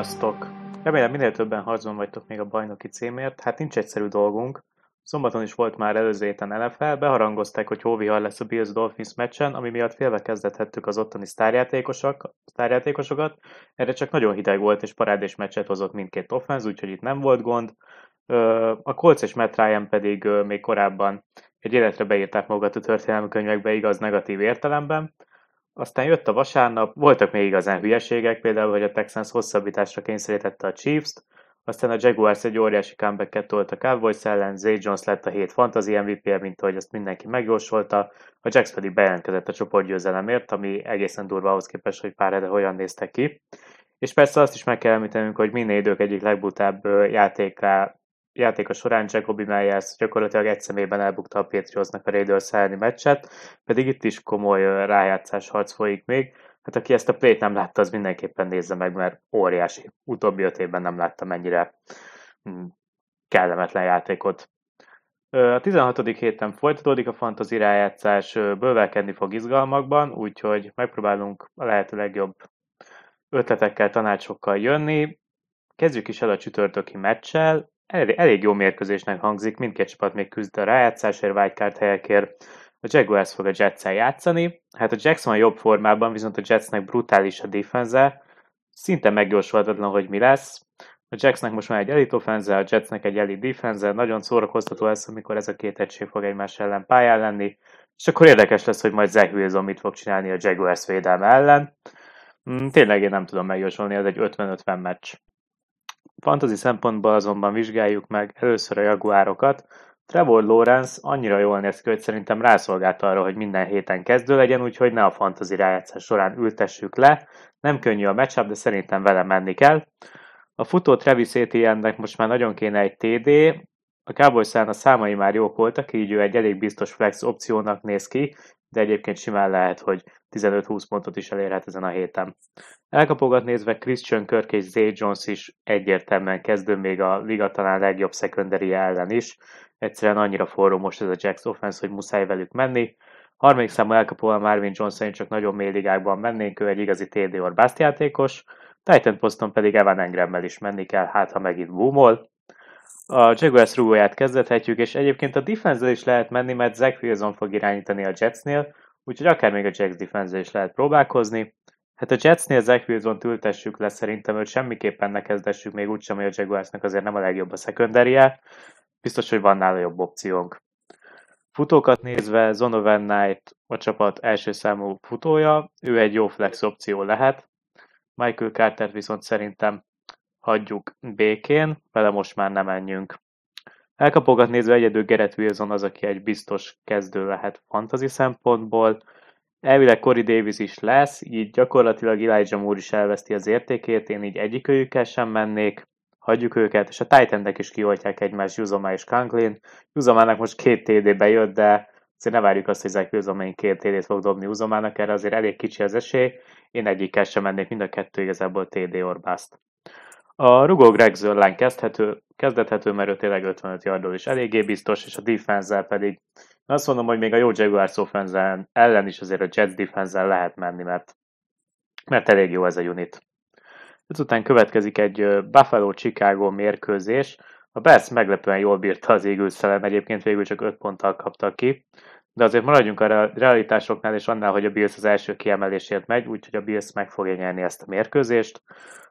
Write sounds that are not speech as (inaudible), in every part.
Sziasztok! Remélem minél többen harcban vagytok még a bajnoki címért, hát nincs egyszerű dolgunk. Szombaton is volt már előző héten NFL, beharangozták, hogy hóvihar lesz a Bills Dolphins meccsen, ami miatt félve kezdethettük az ottani sztárjátékosok, sztárjátékosokat. Erre csak nagyon hideg volt, és parádés meccset hozott mindkét offenz, úgyhogy itt nem volt gond. A Colts és Matt Ryan pedig még korábban egy életre beírták magukat a történelmi könyvekbe, igaz negatív értelemben. Aztán jött a vasárnap, voltak még igazán hülyeségek, például, hogy a Texans hosszabbításra kényszerítette a Chiefs-t, aztán a Jaguars egy óriási comeback tolt a Cowboys ellen, Zay Jones lett a hét fantasy mvp mint ahogy azt mindenki megjósolta, a Jacks pedig bejelentkezett a csoportgyőzelemért, ami egészen durva ahhoz képest, hogy pár ede hogyan néztek ki. És persze azt is meg kell említenünk, hogy minden idők egyik legbutább játéká, játéka során Jacobi Meyers gyakorlatilag egy szemében elbukta a Patriotsnak a Raiders elleni meccset, pedig itt is komoly rájátszás harc folyik még. Hát aki ezt a plét nem látta, az mindenképpen nézze meg, mert óriási. Utóbbi öt évben nem láttam mennyire mm, kellemetlen játékot. A 16. héten folytatódik a fantasy rájátszás, bővelkedni fog izgalmakban, úgyhogy megpróbálunk a lehető legjobb ötletekkel, tanácsokkal jönni. Kezdjük is el a csütörtöki meccsel elég, elég jó mérkőzésnek hangzik, mindkét csapat még küzd a rájátszásért, wildcard helyekért. A Jaguars fog a jets játszani, hát a Jackson jobb formában, viszont a Jetsnek brutális a defense szinte megjósolhatatlan, hogy mi lesz. A Jacksnek most már egy elite offense, a Jetsnek egy elite defense nagyon szórakoztató lesz, amikor ez a két egység fog egymás ellen pályán lenni, és akkor érdekes lesz, hogy majd Zach Wilson mit fog csinálni a Jaguars védelme ellen. Hmm, tényleg én nem tudom megjósolni, ez egy 50-50 meccs. Fantasy szempontból azonban vizsgáljuk meg először a jaguárokat. Trevor Lawrence annyira jól néz ki, hogy szerintem rászolgált arra, hogy minden héten kezdő legyen, úgyhogy ne a fantasy rájátszás során ültessük le. Nem könnyű a matchup, de szerintem vele menni kell. A futó Travis Etienne-nek most már nagyon kéne egy TD, a cowboys a számai már jók voltak, így ő egy elég biztos flex opciónak néz ki, de egyébként simán lehet, hogy 15-20 pontot is elérhet ezen a héten. Elkapogat nézve Christian Kirk és Zay Jones is egyértelműen kezdő még a liga talán legjobb secondary ellen is. Egyszerűen annyira forró most ez a Jacks offense, hogy muszáj velük menni. Harmadik számú elkapóval Marvin Johnson csak nagyon mély ligákban mennénk, ő egy igazi TD or Bast játékos. Titan poszton pedig Evan Engrammel is menni kell, hát ha megint boomol. A Jaguars rúgóját kezdethetjük, és egyébként a defense is lehet menni, mert Zach Wilson fog irányítani a Jetsnél, úgyhogy akár még a Jacks defense is lehet próbálkozni. Hát a Jetsnél Zach wilson ültessük le, szerintem őt semmiképpen ne kezdessük, még úgysem, hogy a Jaguarsnak azért nem a legjobb a secondary Biztos, hogy van nála jobb opciónk. Futókat nézve Zonovan Knight a csapat első számú futója, ő egy jó flex opció lehet. Michael Carter viszont szerintem hagyjuk békén, vele most már nem menjünk. Elkapogat nézve egyedül Gerett Wilson az, aki egy biztos kezdő lehet fantasy szempontból. Elvileg Corey Davis is lesz, így gyakorlatilag Elijah Moore is elveszti az értékét, én így egyikőjükkel sem mennék. Hagyjuk őket, és a titan is kioltják egymást Juzoma és Conklin. Juzomának most két TD bejött, de azért ne várjuk azt, hogy Zach Wilson két TD-t fog dobni Juzomának, erre azért elég kicsi az esély. Én egyikkel sem mennék, mind a kettő igazából TD or bust. A rugó Greg Zörlán kezdhető, kezdethető, mert ő tényleg 55 yardról is eléggé biztos, és a defense pedig azt mondom, hogy még a jó Jaguars offense ellen is azért a Jets defense lehet menni, mert, mert elég jó ez a unit. Ezután következik egy Buffalo-Chicago mérkőzés. A Bears meglepően jól bírta az Eagles ellen, egyébként végül csak 5 ponttal kaptak ki, de azért maradjunk a realitásoknál, és annál, hogy a Bills az első kiemelésért megy, úgyhogy a Bills meg fogja nyerni ezt a mérkőzést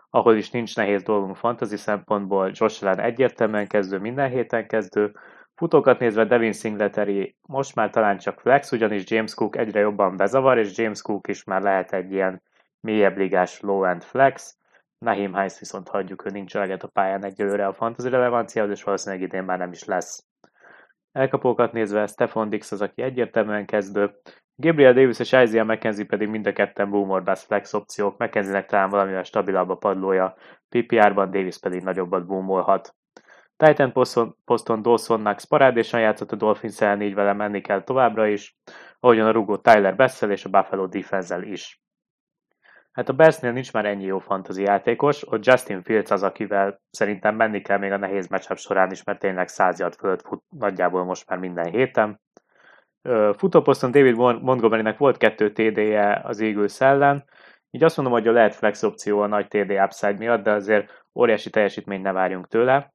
ahol is nincs nehéz dolgunk fantasy szempontból, Josh Allen egyértelműen kezdő, minden héten kezdő, Futókat nézve Devin Singletary most már talán csak flex, ugyanis James Cook egyre jobban bezavar, és James Cook is már lehet egy ilyen mélyebb ligás low-end flex. Nahim Hines viszont hagyjuk, ő nincs eleget a pályán egyelőre a fantasy relevanciához, és valószínűleg idén már nem is lesz. Elkapókat nézve Stefan Dix az, aki egyértelműen kezdő, Gabriel Davis és Isaiah McKenzie pedig mind a ketten boomer bust flex opciók, McKenzie-nek talán valamivel stabilabb a padlója, PPR-ban Davis pedig nagyobbat boomolhat. Titan poszton, poszton Dawsonnak parádésan játszott a Dolphins ellen, így vele menni kell továbbra is, ahogyan a rugó Tyler Bessel és a Buffalo defense is. Hát a Bearsnél nincs már ennyi jó fantasy játékos, ott Justin Fields az, akivel szerintem menni kell még a nehéz matchup során is, mert tényleg 100 yard fölött fut nagyjából most már minden héten. Futóposzton David Montgomerynek volt kettő TD-je az Eagles ellen, Így azt mondom, hogy lehet flex opció a nagy TD upside miatt, de azért óriási teljesítményt ne várjunk tőle.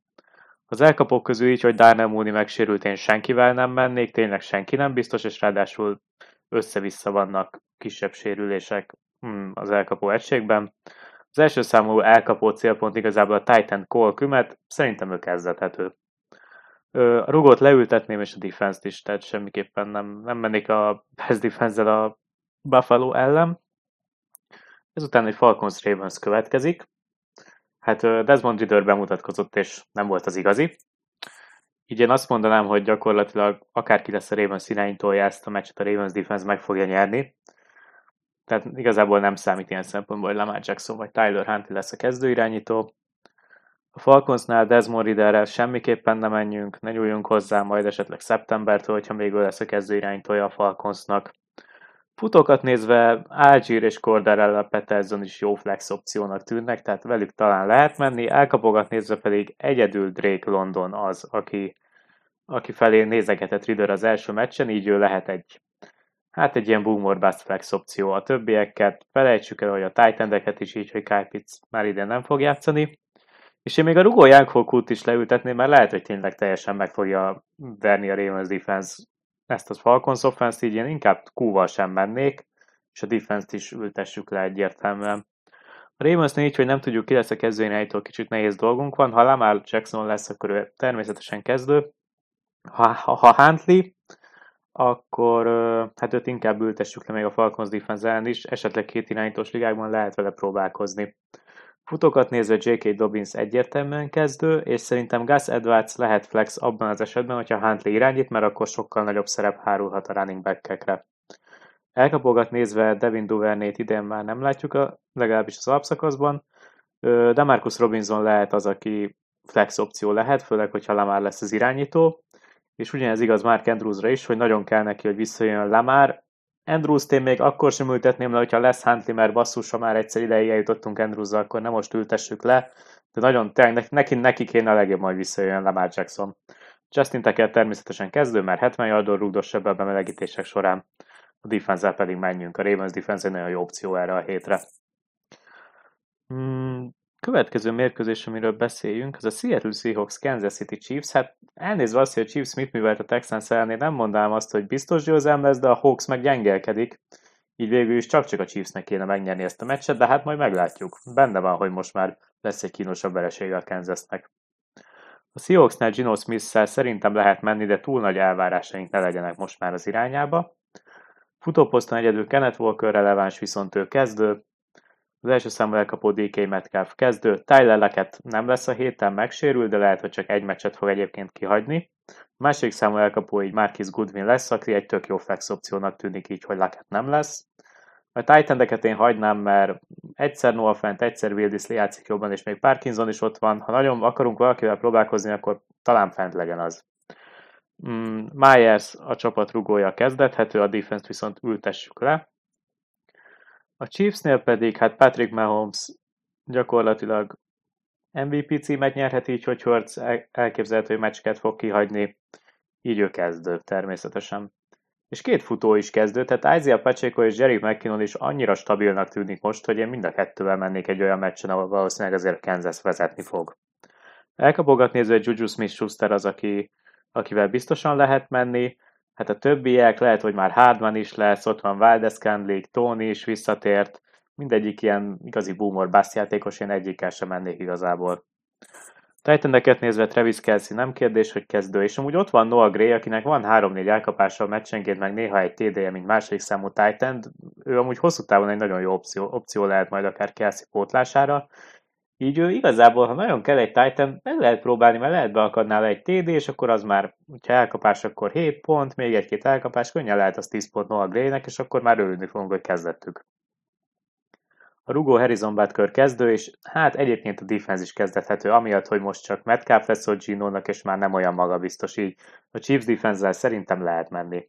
Az elkapók közül így, hogy Darnell Mooney megsérült, én senkivel nem mennék, tényleg senki nem biztos, és ráadásul össze-vissza vannak kisebb sérülések hmm, az elkapó egységben. Az első számú elkapó célpont igazából a Titan Cole Kümet, szerintem ő kezdethető. A rugót leültetném, és a defense-t is, tehát semmiképpen nem, nem mennék a best defense a Buffalo ellen. Ezután egy Falcons Ravens következik. Hát Desmond Ridder bemutatkozott, és nem volt az igazi. Így én azt mondanám, hogy gyakorlatilag akárki lesz a Ravens irányítója, ezt a meccset a Ravens defense meg fogja nyerni. Tehát igazából nem számít ilyen szempontból, hogy Lamar Jackson vagy Tyler Huntley lesz a kezdőirányító. A Falconsnál Desmond Ridderrel semmiképpen nem menjünk, ne nyúljunk hozzá majd esetleg szeptembertől, hogyha még ő lesz a kezdőirányítója a Falconsnak. Futókat nézve Algier és Cordarella Peterson is jó flex opciónak tűnnek, tehát velük talán lehet menni, elkapogat nézve pedig egyedül Drake London az, aki, aki felé nézegetett Ridder az első meccsen, így ő lehet egy hát egy ilyen boomer bust flex opció. A többieket felejtsük el, hogy a titan is így, hogy Kyle Pitts már ide nem fog játszani. És én még a rugó Jankfokút is leültetném, mert lehet, hogy tényleg teljesen meg fogja verni a Ravens defense ezt a Falcons offense így én inkább Q-val sem mennék, és a defense-t is ültessük le egyértelműen. A ravens így, hogy nem tudjuk ki lesz a kezdőirányító, kicsit nehéz dolgunk van. Ha Lamar Jackson lesz, akkor ő természetesen kezdő. Ha, ha, Huntley, akkor hát őt inkább ültessük le még a Falcons defense is, esetleg két irányítós ligákban lehet vele próbálkozni. Futókat nézve J.K. Dobbins egyértelműen kezdő, és szerintem Gus Edwards lehet flex abban az esetben, hogyha Huntley irányít, mert akkor sokkal nagyobb szerep hárulhat a running back-ekre. Elkapogat nézve Devin Duvernét idén már nem látjuk, a, legalábbis az alapszakaszban, de Marcus Robinson lehet az, aki flex opció lehet, főleg, hogyha Lamar lesz az irányító, és ugyanez igaz Mark Andrewsra is, hogy nagyon kell neki, hogy visszajön Lamar, Andrews-t én még akkor sem ültetném le, hogyha lesz Huntley, mert basszus, ha már egyszer ideig eljutottunk andrews akkor nem most ültessük le, de nagyon tényleg neki, neki kéne a legjobb majd visszajön Lamar Jackson. Justin Tucker természetesen kezdő, mert 70 yardon rúgdos ebbe a bemelegítések során, a defense pedig menjünk. A Ravens defense egy nagyon jó opció erre a hétre. Hmm, következő mérkőzés, amiről beszéljünk, az a Seattle Seahawks Kansas City Chiefs. Hát elnézve azt, hogy a Chiefs mit művelt a Texans ellen, nem mondanám azt, hogy biztos győzelem lesz, de a Hawks meg gyengelkedik. Így végül is csak-csak a Chiefsnek kéne megnyerni ezt a meccset, de hát majd meglátjuk. Benne van, hogy most már lesz egy kínosabb veresége a Kansasnek. A Seahawksnál Gino smith szerintem lehet menni, de túl nagy elvárásaink ne legyenek most már az irányába. Futóposzton egyedül Kenneth Walker releváns, viszont ő kezdő, az első számú elkapó DK Metcalf kezdő. Tyler Leket nem lesz a héten, megsérül, de lehet, hogy csak egy meccset fog egyébként kihagyni. A második számú elkapó így Marcus Goodwin lesz, aki egy tök jó flex opciónak tűnik így, hogy Leket nem lesz. A titan én hagynám, mert egyszer Noah Fent, egyszer Wildis játszik jobban, és még Parkinson is ott van. Ha nagyon akarunk valakivel próbálkozni, akkor talán Fent legyen az. Mm, Myers a csapat rugója kezdethető, a defense viszont ültessük le. A Chiefsnél pedig hát Patrick Mahomes gyakorlatilag MVP címet nyerhet így, hogy Hurts elképzelhető, hogy meccseket fog kihagyni, így ő kezdő természetesen. És két futó is kezdő, tehát Isaiah Pacheco és Jerry McKinnon is annyira stabilnak tűnik most, hogy én mind a kettővel mennék egy olyan meccsen, ahol valószínűleg azért Kansas vezetni fog. Elkapogat nézve Juju Smith-Schuster az, aki, akivel biztosan lehet menni, Hát a többiek, lehet, hogy már Hardman is lesz, ott van Valdez Candlik, Tony is visszatért, mindegyik ilyen igazi boomer bass játékos, én egyikkel sem mennék igazából. Titaneket nézve Travis Kelsey nem kérdés, hogy kezdő, és amúgy ott van Noah Gray, akinek van 3-4 elkapása a meccsenként, meg néha egy TD-je, mint második számú Titan, ő amúgy hosszú távon egy nagyon jó opció, opció lehet majd akár Kelsey pótlására, így ő igazából, ha nagyon kell egy Titan, meg lehet próbálni, mert lehet beakadnál egy TD, és akkor az már, ha elkapás, akkor 7 pont, még egy-két elkapás, könnyen lehet az 10 pont Noah Gray-nek, és akkor már örülni fogunk, hogy kezdettük. A rugó Harrison Butker kezdő, és hát egyébként a defense is kezdethető, amiatt, hogy most csak Metcalf lesz ott Gino-nak, és már nem olyan magabiztos, így a Chiefs defense szerintem lehet menni.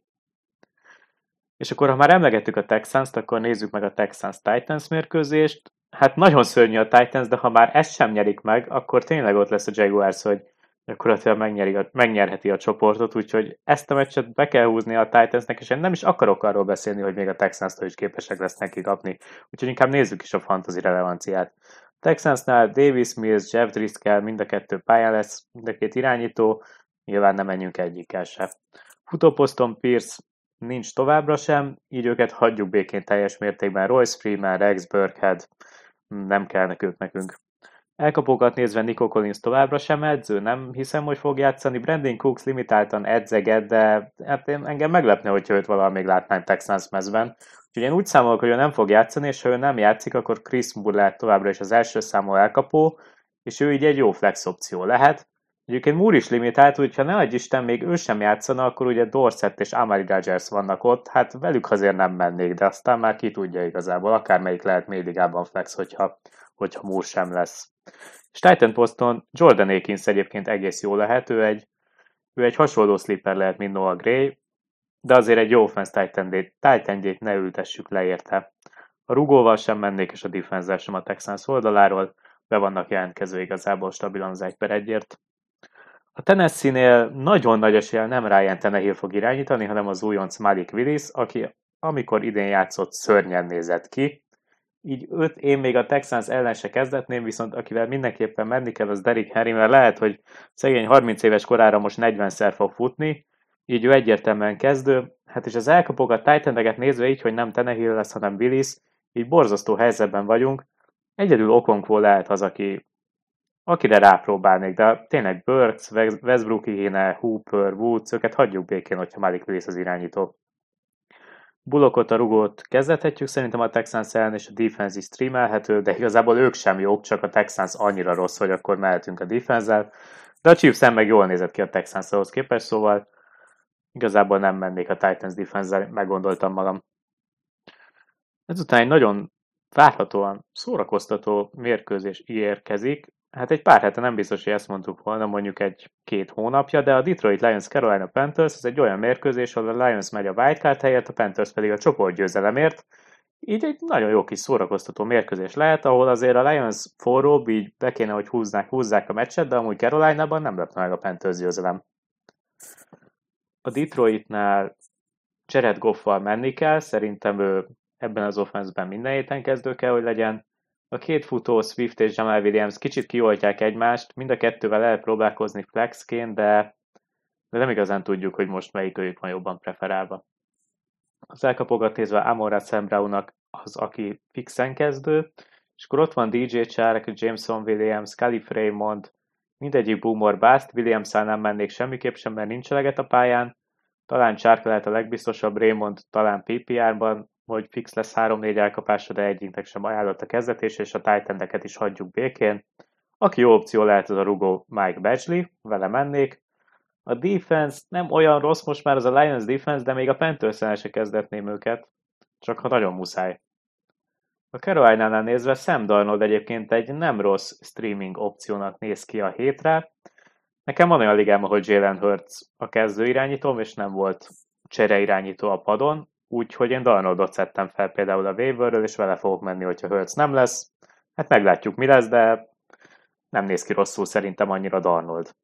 És akkor, ha már emlegettük a Texans-t, akkor nézzük meg a Texans-Titans mérkőzést hát nagyon szörnyű a Titans, de ha már ezt sem nyerik meg, akkor tényleg ott lesz a Jaguars, hogy gyakorlatilag megnyeri a, megnyerheti a csoportot, úgyhogy ezt a meccset be kell húzni a Titansnek, és én nem is akarok arról beszélni, hogy még a texans is képesek lesznek kikapni. Úgyhogy inkább nézzük is a fantasy relevanciát. Texansnál Davis Mills, Jeff Driscoll mind a kettő pályán lesz, mind a két irányító, nyilván nem menjünk egyikkel se. Futóposzton Pierce nincs továbbra sem, így őket hagyjuk békén teljes mértékben. Royce Freeman, Rex Burkhead, nem kellnek ők nekünk. Elkapókat nézve Nico Collins továbbra sem edző, nem hiszem, hogy fog játszani. Brandon Cooks limitáltan edzeget, de hát én, engem meglepne, hogyha őt valahol még látnánk Texans mezben. Úgyhogy én úgy számolok, hogy ő nem fog játszani, és ha ő nem játszik, akkor Chris lehet továbbra is az első számú elkapó, és ő így egy jó flex opció lehet. Egyébként Moore is limitált, úgyha ne adj Isten, még ő sem játszana, akkor ugye Dorset és Amari Rodgers vannak ott, hát velük azért nem mennék, de aztán már ki tudja igazából, akármelyik lehet médigában flex, hogyha, hogyha Moore sem lesz. És Titan poszton Jordan Akins egyébként egész jó lehet, ő egy, ő egy hasonló slipper lehet, mint Noah Gray, de azért egy jó offense titan ne ültessük le érte. A rugóval sem mennék, és a defense sem a Texans oldaláról, be vannak jelentkező igazából stabilan az egy per egyért. A Tennessee-nél nagyon nagy esélye nem Ryan Tannehill fog irányítani, hanem az újonc Malik Willis, aki amikor idén játszott szörnyen nézett ki, így öt én még a Texans ellen se kezdetném, viszont akivel mindenképpen menni kell, az Derrick Henry, mert lehet, hogy szegény 30 éves korára most 40-szer fog futni, így ő egyértelműen kezdő, hát és az elkapogat titan nézve így, hogy nem Tenehill lesz, hanem Willis, így borzasztó helyzetben vagyunk. Egyedül Okonkwo lehet az, aki, akire rápróbálnék, de tényleg Burks, Westbrook kéne, Hooper, Woods, őket hagyjuk békén, hogyha Malik Willis az irányító. Bullockot a rugót kezdethetjük, szerintem a Texans ellen és a defense is streamelhető, de igazából ők sem jók, csak a Texans annyira rossz, hogy akkor mehetünk a defense De a Chiefs meg jól nézett ki a Texanshoz képest, szóval igazából nem mennék a Titans defense meggondoltam magam. Ezután egy nagyon várhatóan szórakoztató mérkőzés érkezik. Hát egy pár hete nem biztos, hogy ezt mondtuk volna, mondjuk egy-két hónapja, de a Detroit Lions Carolina Panthers ez egy olyan mérkőzés, ahol a Lions megy a wildcard helyett, a Panthers pedig a csoportgyőzelemért. Így egy nagyon jó kis szórakoztató mérkőzés lehet, ahol azért a Lions forróbb, így be kéne, hogy húznák, húzzák a meccset, de amúgy Carolina-ban nem lepne meg a Panthers győzelem. A Detroitnál Jared Goffal menni kell, szerintem ő ebben az offenszben minden héten kezdő kell, hogy legyen. A két futó, Swift és Jamal Williams kicsit kioltják egymást, mind a kettővel próbálkozni flexként, de, de nem igazán tudjuk, hogy most melyik őjük van jobban preferálva. Az elkapogat nézve Amora Sam az, aki fixen kezdő, és akkor ott van DJ Chark, Jameson Williams, Calif Raymond, mindegyik boomer bust, williams nem mennék semmiképp sem, mert nincs eleget a pályán, talán Chark lehet a legbiztosabb, Raymond talán PPR-ban, hogy fix lesz 3-4 elkapása, de egyiknek sem ajánlott a kezdetés, és a titan is hagyjuk békén. Aki jó opció lehet, az a rugó Mike Badgley, vele mennék. A defense nem olyan rossz most már az a Lions defense, de még a panthers se kezdetném őket, csak ha nagyon muszáj. A Carolina-nál nézve Sam Darnold egyébként egy nem rossz streaming opciónak néz ki a hétre. Nekem van olyan ligám, ahol Jalen Hurts a kezdő irányítóm, és nem volt csere irányító a padon, Úgyhogy én Darnoldot szedtem fel például a waiverről, és vele fogok menni, hogyha Hurts nem lesz. Hát meglátjuk, mi lesz, de nem néz ki rosszul szerintem annyira Darnold.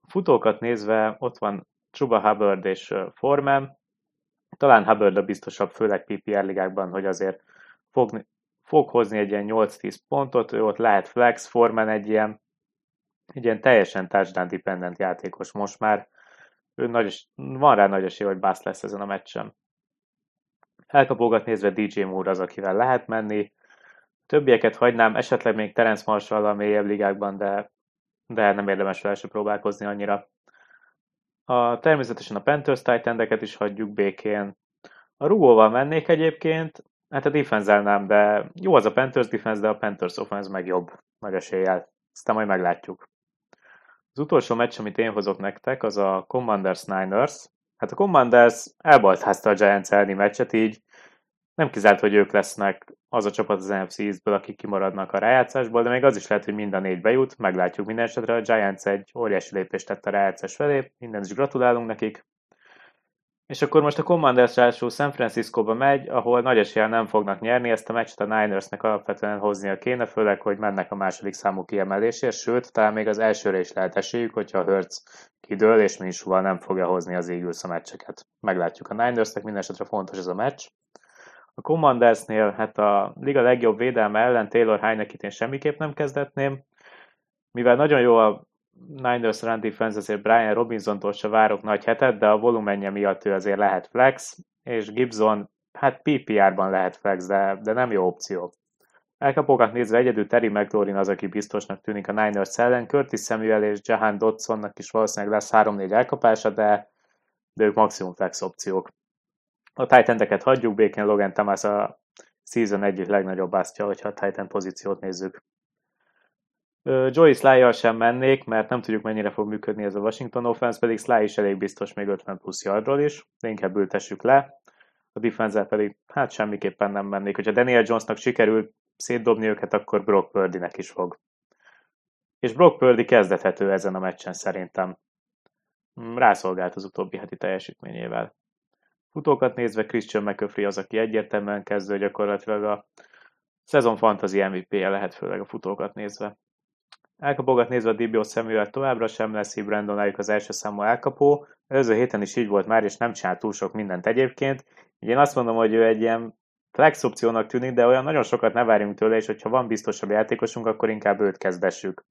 A futókat nézve ott van Chuba Hubbard és Foreman. Talán Hubbard a biztosabb, főleg PPR ligákban, hogy azért fog, fog hozni egy ilyen 8-10 pontot, ő ott lehet flex, Foreman egy ilyen, egy ilyen teljesen touchdown dependent játékos most már. Ő nagy, van rá nagy esély, hogy bász lesz ezen a meccsen. Elkapógat nézve DJ Moore az, akivel lehet menni. Többieket hagynám, esetleg még Terence marshall a mélyebb ligákban, de, de nem érdemes vele se próbálkozni annyira. A, természetesen a Panthers titan is hagyjuk békén. A rugóval mennék egyébként, hát a defense nem, de jó az a Panthers defense, de a Panthers offense meg jobb, nagy eséllyel. Aztán majd meglátjuk. Az utolsó meccs, amit én hozok nektek, az a Commanders Niners. Hát a Commanders elbaltházta a Giants elleni meccset, így nem kizárt, hogy ők lesznek az a csapat az NFC East-ből, akik kimaradnak a rájátszásból, de még az is lehet, hogy mind a négy bejut, meglátjuk minden esetre. A Giants egy óriási lépést tett a rájátszás felé, minden is gratulálunk nekik. És akkor most a Commanders ráadásul San Francisco-ba megy, ahol nagy eséllyel nem fognak nyerni, ezt a meccset a Ninersnek alapvetően hoznia kéne, főleg, hogy mennek a második számú kiemelésért, sőt, talán még az elsőre is lehet esélyük, hogyha a Hurts kidől, és Minsuval nem fogja hozni az Eagles a meccseket. Meglátjuk a Ninersnek, minden esetre fontos ez a meccs. A Commandersnél hát a liga legjobb védelme ellen Taylor Heinekit én semmiképp nem kezdetném, mivel nagyon jó a Niners run defense, azért Brian Robinson-tól se várok nagy hetet, de a volumenje miatt ő azért lehet flex, és Gibson, hát PPR-ban lehet flex, de, de nem jó opció. Elkapókat nézve egyedül Terry McLaurin az, aki biztosnak tűnik a Niners ellen, Curtis Samuel és Jahan Dodsonnak is valószínűleg lesz 3-4 elkapása, de, de ők maximum flex opciók. A titan hagyjuk, Bacon Logan Thomas a season egyik legnagyobb básztja, hogyha a Titan pozíciót nézzük. Joey sly sem mennék, mert nem tudjuk mennyire fog működni ez a Washington offense, pedig Sly is elég biztos még 50 plusz yardról is, de inkább ültessük le. A defense pedig hát semmiképpen nem mennék. Hogyha Daniel Jonesnak sikerül szétdobni őket, akkor Brock Purdynek is fog. És Brock Purdy kezdethető ezen a meccsen szerintem. Rászolgált az utóbbi heti teljesítményével. Futókat nézve Christian McCaffrey az, aki egyértelműen kezdő gyakorlatilag a szezon fantasy MVP-je lehet, főleg a futókat nézve. Elkapogat nézve a Dibio Samuel továbbra sem lesz így Brandon Ayuk az első számú elkapó. Előző héten is így volt már, és nem csinált túl sok mindent egyébként. Így én azt mondom, hogy ő egy ilyen flex opciónak tűnik, de olyan nagyon sokat ne várjunk tőle, és hogyha van biztosabb játékosunk, akkor inkább őt kezdessük.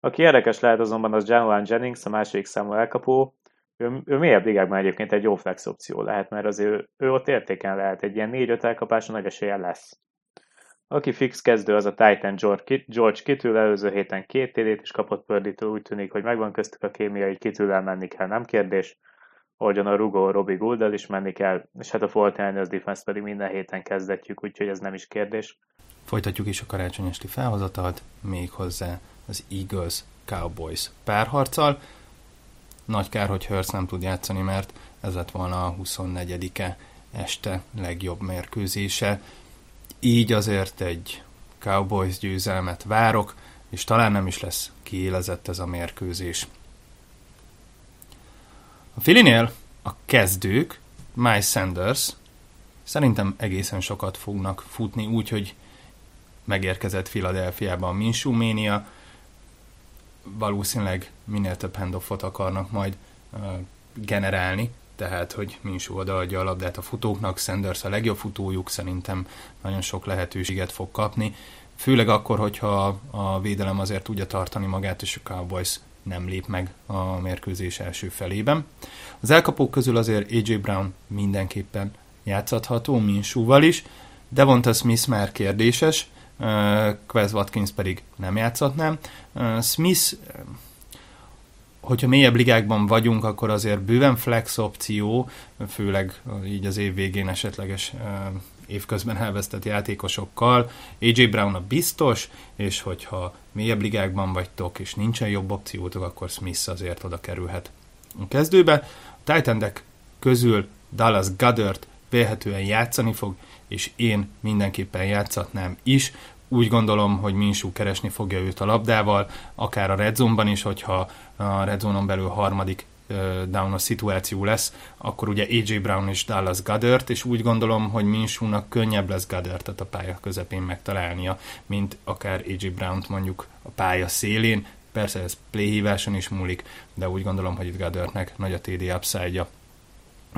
Aki érdekes lehet azonban az Januan Jennings, a második számú elkapó. Ő, ő mélyebb ligákban egyébként egy jó flex opció lehet, mert azért ő, ő ott értéken lehet, egy ilyen 4-5 elkapása nagy esélye lesz. Aki fix kezdő, az a Titan George Kittle, előző héten két td is kapott pördítő, úgy tűnik, hogy megvan köztük a kémia, hogy kittle menni kell, nem kérdés. Ahogyan a Rugo Robbie Gouldal is menni kell, és hát a Fortiners defense pedig minden héten kezdetjük, úgyhogy ez nem is kérdés. Folytatjuk is a karácsony esti felhozatalt, hozzá az Eagles Cowboys párharccal. Nagy kár, hogy Hurst nem tud játszani, mert ez lett volna a 24-e este legjobb mérkőzése így azért egy Cowboys győzelmet várok, és talán nem is lesz kiélezett ez a mérkőzés. A Filinél a kezdők, Miles Sanders, szerintem egészen sokat fognak futni, úgyhogy megérkezett Philadelphiában Minshew Mania, valószínűleg minél több handoffot akarnak majd generálni, tehát hogy Minsú odaadja a labdát a futóknak, Sanders a legjobb futójuk, szerintem nagyon sok lehetőséget fog kapni, főleg akkor, hogyha a védelem azért tudja tartani magát, és a Cowboys nem lép meg a mérkőzés első felében. Az elkapók közül azért AJ Brown mindenképpen játszható, Minsúval is, Devonta Smith már kérdéses, Quez Watkins pedig nem játszhatnám. Smith hogyha mélyebb ligákban vagyunk, akkor azért bőven flex opció, főleg így az év végén esetleges évközben elvesztett játékosokkal. AJ Brown a biztos, és hogyha mélyebb ligákban vagytok, és nincsen jobb opciótok, akkor Smith azért oda kerülhet a kezdőbe. A titan közül Dallas Goddard vélhetően játszani fog, és én mindenképpen játszatnám is úgy gondolom, hogy Minsú keresni fogja őt a labdával, akár a red zone-ban is, hogyha a red zone-on belül harmadik down szituáció lesz, akkor ugye AJ Brown és Dallas Goddard, és úgy gondolom, hogy Minsúnak könnyebb lesz Goddard a pálya közepén megtalálnia, mint akár AJ Brown-t mondjuk a pálya szélén. Persze ez playhíváson is múlik, de úgy gondolom, hogy itt Goddardnek nagy a TD upside-ja.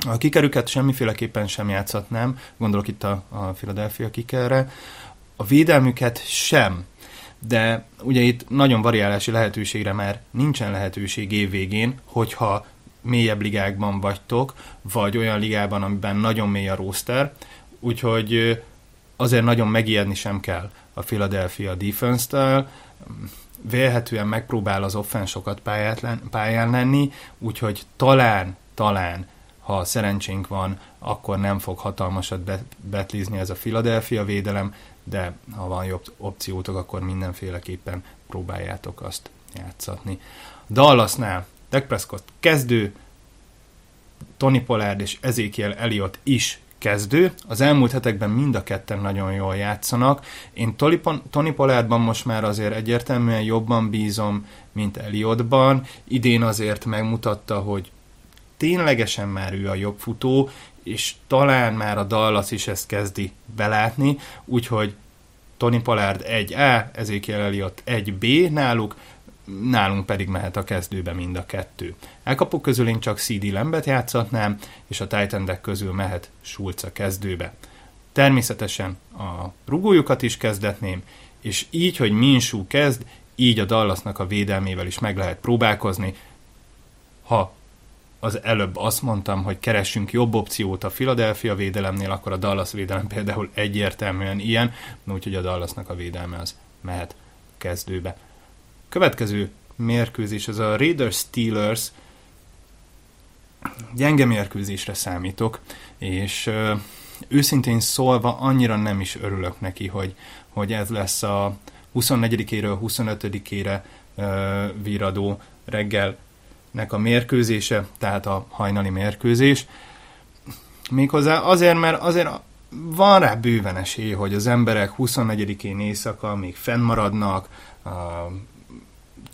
A kikerüket semmiféleképpen sem játszhatnám, gondolok itt a, a Philadelphia kikerre a védelmüket sem. De ugye itt nagyon variálási lehetőségre már nincsen lehetőség évvégén, hogyha mélyebb ligákban vagytok, vagy olyan ligában, amiben nagyon mély a roster, úgyhogy azért nagyon megijedni sem kell a Philadelphia defense-től, vélhetően megpróbál az offensokat pályán lenni, úgyhogy talán, talán, ha szerencsénk van, akkor nem fog hatalmasat betlizni ez a Philadelphia védelem, de ha van jobb opciótok, akkor mindenféleképpen próbáljátok azt játszatni. Dallasnál Dak Prescott kezdő, Tony Pollard és Ezekiel Elliott is kezdő. Az elmúlt hetekben mind a ketten nagyon jól játszanak. Én Tony Pollardban most már azért egyértelműen jobban bízom, mint Elliottban. Idén azért megmutatta, hogy ténylegesen már ő a jobb futó, és talán már a Dallas is ezt kezdi belátni, úgyhogy Tony Pollard 1A, Ezekiel Elliott 1B náluk, nálunk pedig mehet a kezdőbe mind a kettő. Elkapok közül én csak CD Lembet játszatnám, és a titan közül mehet Schulz a kezdőbe. Természetesen a rugójukat is kezdetném, és így, hogy Minsú kezd, így a Dallasnak a védelmével is meg lehet próbálkozni. Ha az előbb azt mondtam, hogy keressünk jobb opciót a Philadelphia védelemnél, akkor a Dallas védelem például egyértelműen ilyen, úgyhogy a Dallasnak a védelme az mehet kezdőbe. Következő mérkőzés az a Raiders Steelers, gyenge mérkőzésre számítok, és őszintén szólva annyira nem is örülök neki, hogy, hogy ez lesz a 24-éről 25-ére viradó reggelnek a mérkőzése, tehát a hajnali mérkőzés. Méghozzá azért, mert azért van rá bőven esély, hogy az emberek 24-én éjszaka még fennmaradnak, a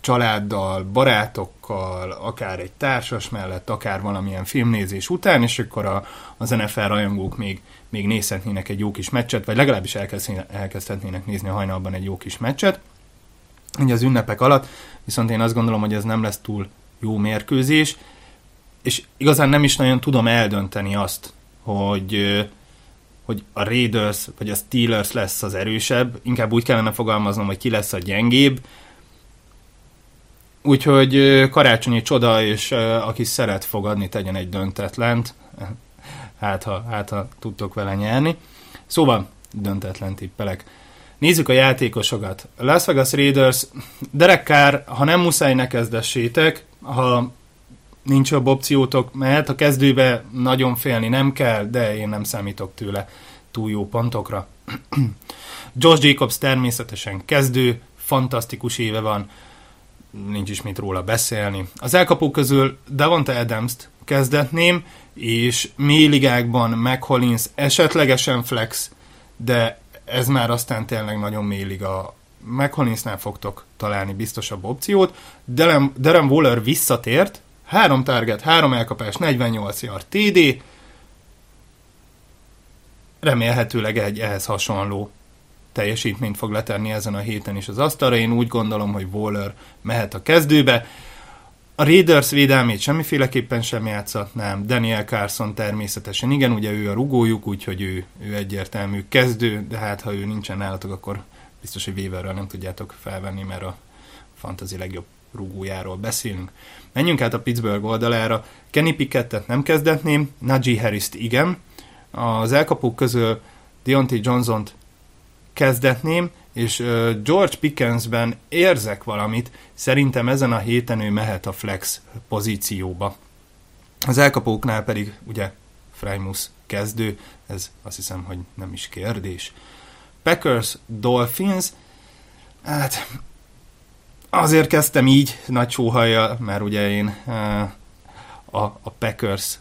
családdal, barátokkal, akár egy társas mellett, akár valamilyen filmnézés után, és akkor a, az NFL rajongók még, még nézhetnének egy jó kis meccset, vagy legalábbis elkezdhetnének nézni a hajnalban egy jó kis meccset, ugye az ünnepek alatt, viszont én azt gondolom, hogy ez nem lesz túl jó mérkőzés, és igazán nem is nagyon tudom eldönteni azt, hogy, hogy a Raiders vagy a Steelers lesz az erősebb, inkább úgy kellene fogalmaznom, hogy ki lesz a gyengébb, Úgyhogy karácsonyi csoda, és aki szeret fogadni, tegyen egy döntetlent. (laughs) Hát ha, hát, ha tudtok vele nyerni. Szóval, döntetlen tippelek. Nézzük a játékosokat. Las Vegas Raiders, Derek Carr, ha nem muszáj, ne kezdessétek. Ha nincs jobb opciótok, mert a kezdőbe nagyon félni nem kell, de én nem számítok tőle túl jó pontokra. (clears throat) Josh Jacobs természetesen kezdő, fantasztikus éve van nincs is mit róla beszélni. Az elkapók közül Devonta Adams-t kezdetném, és mély ligákban McCollins esetlegesen flex, de ez már aztán tényleg nagyon mély liga. McCollinsnál fogtok találni biztosabb opciót. Darren, Darren Waller visszatért, három target, három elkapás, 48 yard TD, remélhetőleg egy ehhez hasonló teljesítményt fog letenni ezen a héten is az asztalra. Én úgy gondolom, hogy Waller mehet a kezdőbe. A Raiders védelmét semmiféleképpen sem játszhatnám, Daniel Carson természetesen igen, ugye ő a rugójuk, úgyhogy ő, ő egyértelmű kezdő, de hát ha ő nincsen nálatok, akkor biztos, hogy Weaverről nem tudjátok felvenni, mert a fantasy legjobb rugójáról beszélünk. Menjünk át a Pittsburgh oldalára. Kenny Pickettet nem kezdetném, Najee Harris-t igen. Az elkapók közül Deontay Johnson-t kezdetném, és George Pickensben érzek valamit, szerintem ezen a héten ő mehet a flex pozícióba. Az elkapóknál pedig ugye Freimus kezdő, ez azt hiszem, hogy nem is kérdés. Packers, Dolphins, hát azért kezdtem így nagy sóhajjal, mert ugye én a, a Packers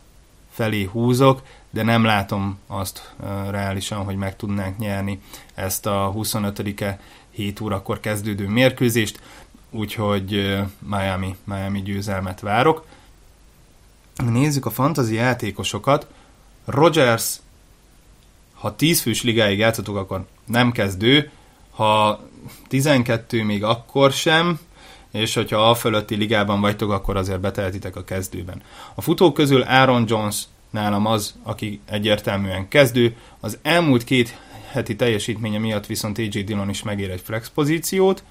felé húzok, de nem látom azt reálisan, hogy meg tudnánk nyerni ezt a 25-e 7 órakor kezdődő mérkőzést, úgyhogy Miami, Miami győzelmet várok. Nézzük a fantazi játékosokat. Rogers, ha 10 fős ligáig játszatok, akkor nem kezdő, ha 12 még akkor sem, és hogyha a fölötti ligában vagytok, akkor azért beteltitek a kezdőben. A futók közül Aaron Jones nálam az, aki egyértelműen kezdő. Az elmúlt két heti teljesítménye miatt viszont AJ Dillon is megér egy flex pozíciót,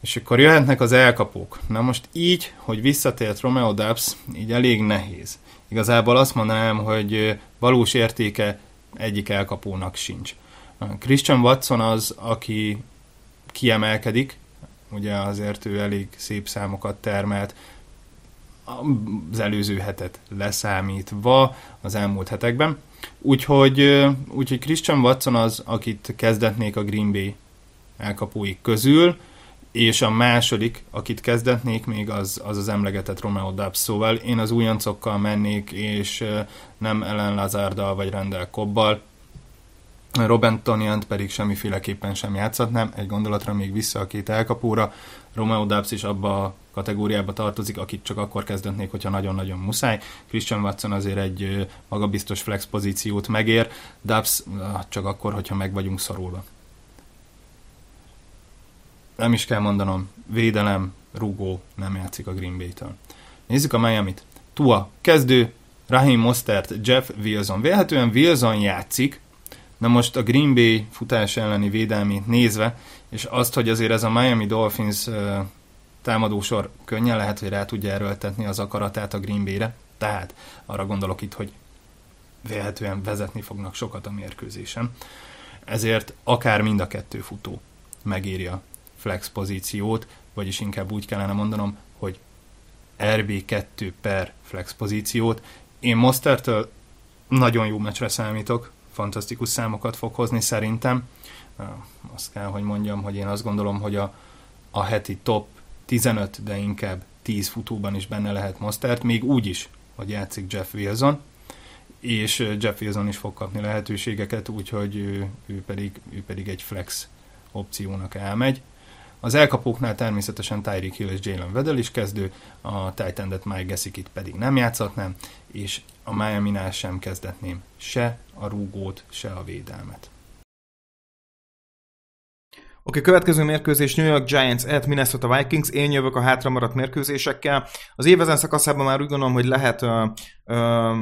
és akkor jöhetnek az elkapók. Na most így, hogy visszatért Romeo Dubs, így elég nehéz. Igazából azt mondanám, hogy valós értéke egyik elkapónak sincs. Christian Watson az, aki kiemelkedik, ugye azért ő elég szép számokat termelt, az előző hetet leszámítva az elmúlt hetekben. Úgyhogy, úgyhogy Christian Watson az, akit kezdetnék a Green Bay elkapói közül, és a második, akit kezdetnék még, az az, az emlegetett Romeo Dubs. Szóval én az újoncokkal mennék, és nem Ellen Lazárdal vagy Rendel Kobbal. Robin Toniant pedig semmiféleképpen sem játszhatnám. Egy gondolatra még vissza a két elkapóra. Romeo Dubs is abba a kategóriába tartozik, akit csak akkor kezdetnék, hogyha nagyon-nagyon muszáj. Christian Watson azért egy magabiztos flex pozíciót megér, Dubs csak akkor, hogyha meg vagyunk szorulva. Nem is kell mondanom, védelem, rugó nem játszik a Green Bay-től. Nézzük a Miami-t. Tua, kezdő, Raheem Mostert, Jeff Wilson. Vélhetően Wilson játszik, Na most a Green Bay futás elleni védelmét nézve, és azt, hogy azért ez a Miami Dolphins támadósor könnyen lehet, hogy rá tudja erőltetni az akaratát a Green Bay-re, tehát arra gondolok itt, hogy vélhetően vezetni fognak sokat a mérkőzésen. Ezért akár mind a kettő futó megéri a flex pozíciót, vagyis inkább úgy kellene mondanom, hogy RB2 per flex pozíciót. Én Mostertől nagyon jó meccsre számítok, fantasztikus számokat fog hozni szerintem. Azt kell, hogy mondjam, hogy én azt gondolom, hogy a, a heti top 15, de inkább 10 futóban is benne lehet Mostert, még úgy is, hogy játszik Jeff Wilson, és Jeff Wilson is fog kapni lehetőségeket, úgyhogy ő, ő, pedig, ő pedig egy flex opciónak elmegy. Az elkapóknál természetesen Tyreek Hill és Jalen Vedel is kezdő, a Titan-et Mike Gesicki pedig nem játszhatnám, és a miami sem kezdetném se a rúgót, se a védelmet. Oké, okay, következő mérkőzés New York Giants at Minnesota Vikings. Én jövök a hátra maradt mérkőzésekkel. Az évezen szakaszában már úgy gondolom, hogy lehet uh, uh,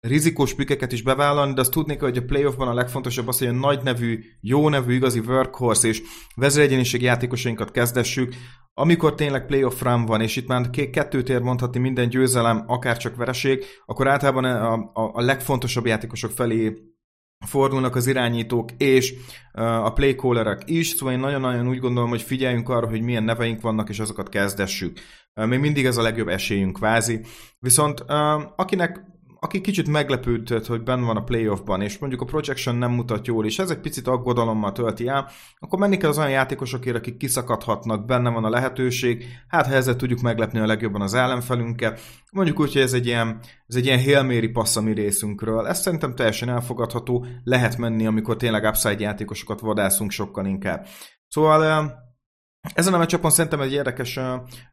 rizikós pikeket is bevállalni, de azt tudni kell, hogy a playoffban a legfontosabb az, hogy a nagy nevű, jó nevű, igazi workhorse és vezéregyéniség játékosainkat kezdessük, amikor tényleg playoff run van, és itt már kettőt ér mondhatni minden győzelem, akár csak vereség, akkor általában a, a, a legfontosabb játékosok felé fordulnak az irányítók és a playcallerek is, szóval én nagyon-nagyon úgy gondolom, hogy figyeljünk arra, hogy milyen neveink vannak, és azokat kezdessük. Még mindig ez a legjobb esélyünk kvázi. Viszont akinek aki kicsit meglepődött, hogy benne van a playoffban, és mondjuk a projection nem mutat jól, és ez egy picit aggodalommal tölti el, akkor menni kell az olyan játékosokért, akik kiszakadhatnak, benne van a lehetőség, hát ha ezzel tudjuk meglepni a legjobban az ellenfelünket. Mondjuk úgy, hogy ez egy ilyen, ez egy ilyen Hail Mary passz a mi részünkről. Ez szerintem teljesen elfogadható, lehet menni, amikor tényleg upside játékosokat vadászunk sokkal inkább. Szóval ezen a meccsapon szerintem egy érdekes uh,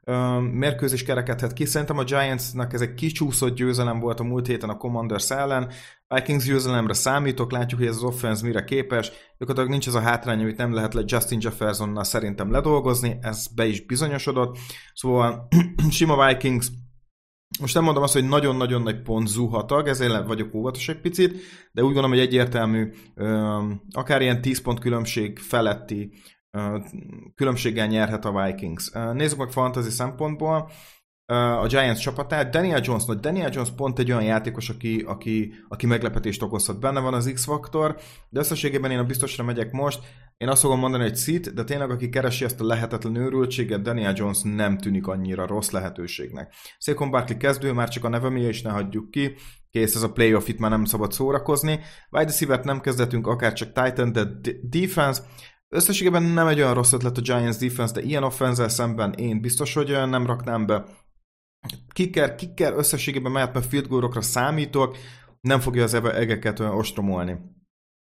uh, mérkőzés kerekedhet ki. Szerintem a Giantsnak ez egy kicsúszott győzelem volt a múlt héten a Commanders ellen. Vikings győzelemre számítok, látjuk, hogy ez az offense mire képes. Gyakorlatilag nincs ez a hátrány, amit nem lehet le Justin Jeffersonnal szerintem ledolgozni, ez be is bizonyosodott. Szóval (clears throat) sima Vikings most nem mondom azt, hogy nagyon-nagyon nagy pont zuhatag, ezért vagyok óvatos egy picit, de úgy gondolom, hogy egyértelmű, akár ilyen 10 pont különbség feletti különbséggel nyerhet a Vikings. Nézzük meg fantasy szempontból a Giants csapatát. Daniel Jones, no, Daniel Jones pont egy olyan játékos, aki, aki, aki meglepetést okozhat. Benne van az X-faktor, de összességében én a biztosra megyek most. Én azt fogom mondani, hogy szit, de tényleg aki keresi ezt a lehetetlen őrültséget, Daniel Jones nem tűnik annyira rossz lehetőségnek. Saquon Barkley kezdő, már csak a neve miatt is ne hagyjuk ki. Kész, ez a playoff itt már nem szabad szórakozni. Wide receiver nem kezdetünk, akár csak Titan, de defense. Összességében nem egy olyan rossz ötlet a Giants defense, de ilyen offense szemben én biztos, hogy nem raknám be. Kicker, kicker összességében mehet, mert field goalokra számítok, nem fogja az egeket olyan ostromolni.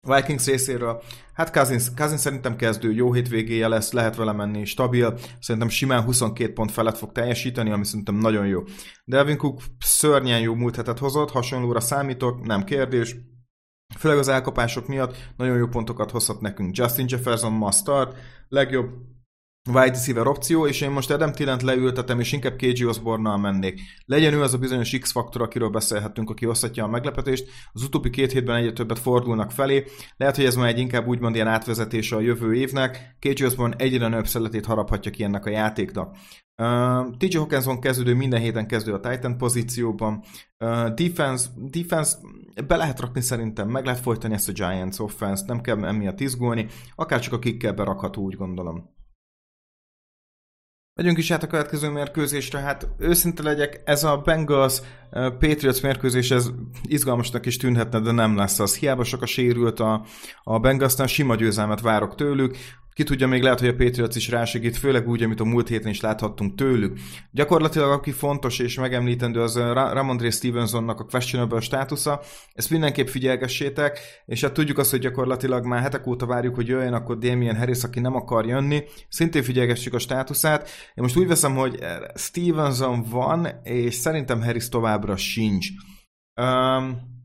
Vikings részéről, hát Cousins, Cousins szerintem kezdő, jó hétvégéje lesz, lehet vele menni, stabil, szerintem simán 22 pont felett fog teljesíteni, ami szerintem nagyon jó. Delvin Cook szörnyen jó múlt hetet hozott, hasonlóra számítok, nem kérdés, Főleg az elkapások miatt nagyon jó pontokat hozhat nekünk. Justin Jefferson ma start, legjobb wide receiver opció, és én most Adam Tillent leültetem, és inkább KG Osborne-nal mennék. Legyen ő az a bizonyos X-faktor, akiről beszélhetünk, aki hozhatja a meglepetést. Az utóbbi két hétben egyre többet fordulnak felé. Lehet, hogy ez már egy inkább úgymond ilyen átvezetése a jövő évnek. KG Osborne egyre nőbb szeletét haraphatja ki ennek a játéknak. Uh, TJ Hawkinson kezdődő minden héten kezdő a Titan pozícióban. Uh, defense, defense be lehet rakni szerintem, meg lehet folytani ezt a Giants offense nem kell emiatt izgulni, akár csak a kikkel berakható, úgy gondolom. Megyünk is át a következő mérkőzésre, hát őszinte legyek, ez a Bengals uh, Patriots mérkőzés, ez izgalmasnak is tűnhetne, de nem lesz az. Hiába sok a sérült a, a Bengalsnál, sima győzelmet várok tőlük. Ki tudja, még lehet, hogy a Patriots is rásegít, főleg úgy, amit a múlt héten is láthattunk tőlük. Gyakorlatilag aki fontos és megemlítendő, az Ramondre Stevensonnak a questionable státusza. Ezt mindenképp figyelgessétek, és hát tudjuk azt, hogy gyakorlatilag már hetek óta várjuk, hogy jöjjön, akkor Damien Harris, aki nem akar jönni, szintén figyelgessük a státuszát. Én most úgy veszem, hogy Stevenson van, és szerintem Harris továbbra sincs. Um,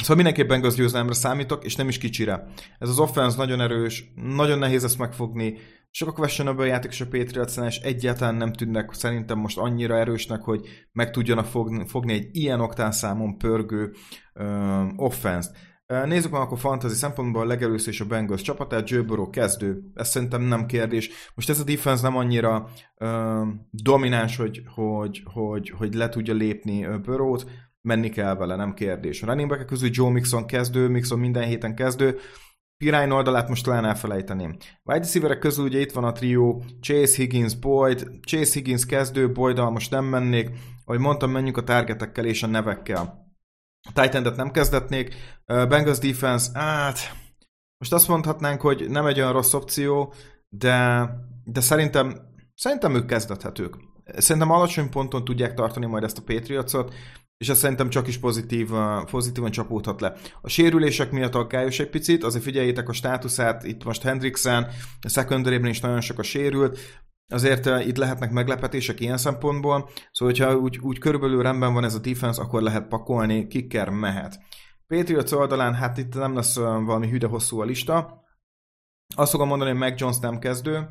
Szóval mindenképpen győzelemre számítok, és nem is kicsire. Ez az offense nagyon erős, nagyon nehéz ezt megfogni. Sok a questionable játék és a patriots és egyáltalán nem tűnnek szerintem most annyira erősnek, hogy meg tudjanak fogni, fogni egy ilyen oktán számon pörgő uh, offense-t. Nézzük meg akkor fantasy szempontból a legelőször is a Bengals csapatát, Joe Burrow kezdő, ez szerintem nem kérdés. Most ez a defense nem annyira uh, domináns, hogy, hogy, hogy, hogy le tudja lépni Burrow-t, menni kell vele, nem kérdés. A running back közül Joe Mixon kezdő, Mixon minden héten kezdő, Pirány oldalát most talán elfelejteném. Wide receiver közül ugye itt van a trió Chase Higgins, Boyd, Chase Higgins kezdő, boyd most nem mennék, ahogy mondtam, menjünk a targetekkel és a nevekkel. A titan nem kezdetnék, Bengals defense, hát most azt mondhatnánk, hogy nem egy olyan rossz opció, de, de szerintem, szerintem ők kezdethetők. Szerintem alacsony ponton tudják tartani majd ezt a Patriotsot, és ez szerintem csak is pozitív, pozitívan csapódhat le. A sérülések miatt aggályos egy picit, azért figyeljétek a státuszát, itt most Hendricksen, a secondary is nagyon sok a sérült, azért uh, itt lehetnek meglepetések ilyen szempontból, szóval hogyha úgy, úgy körülbelül rendben van ez a defense, akkor lehet pakolni, kicker mehet. Patriots oldalán, hát itt nem lesz uh, valami hüde hosszú a lista. Azt fogom mondani, hogy Mac Jones nem kezdő,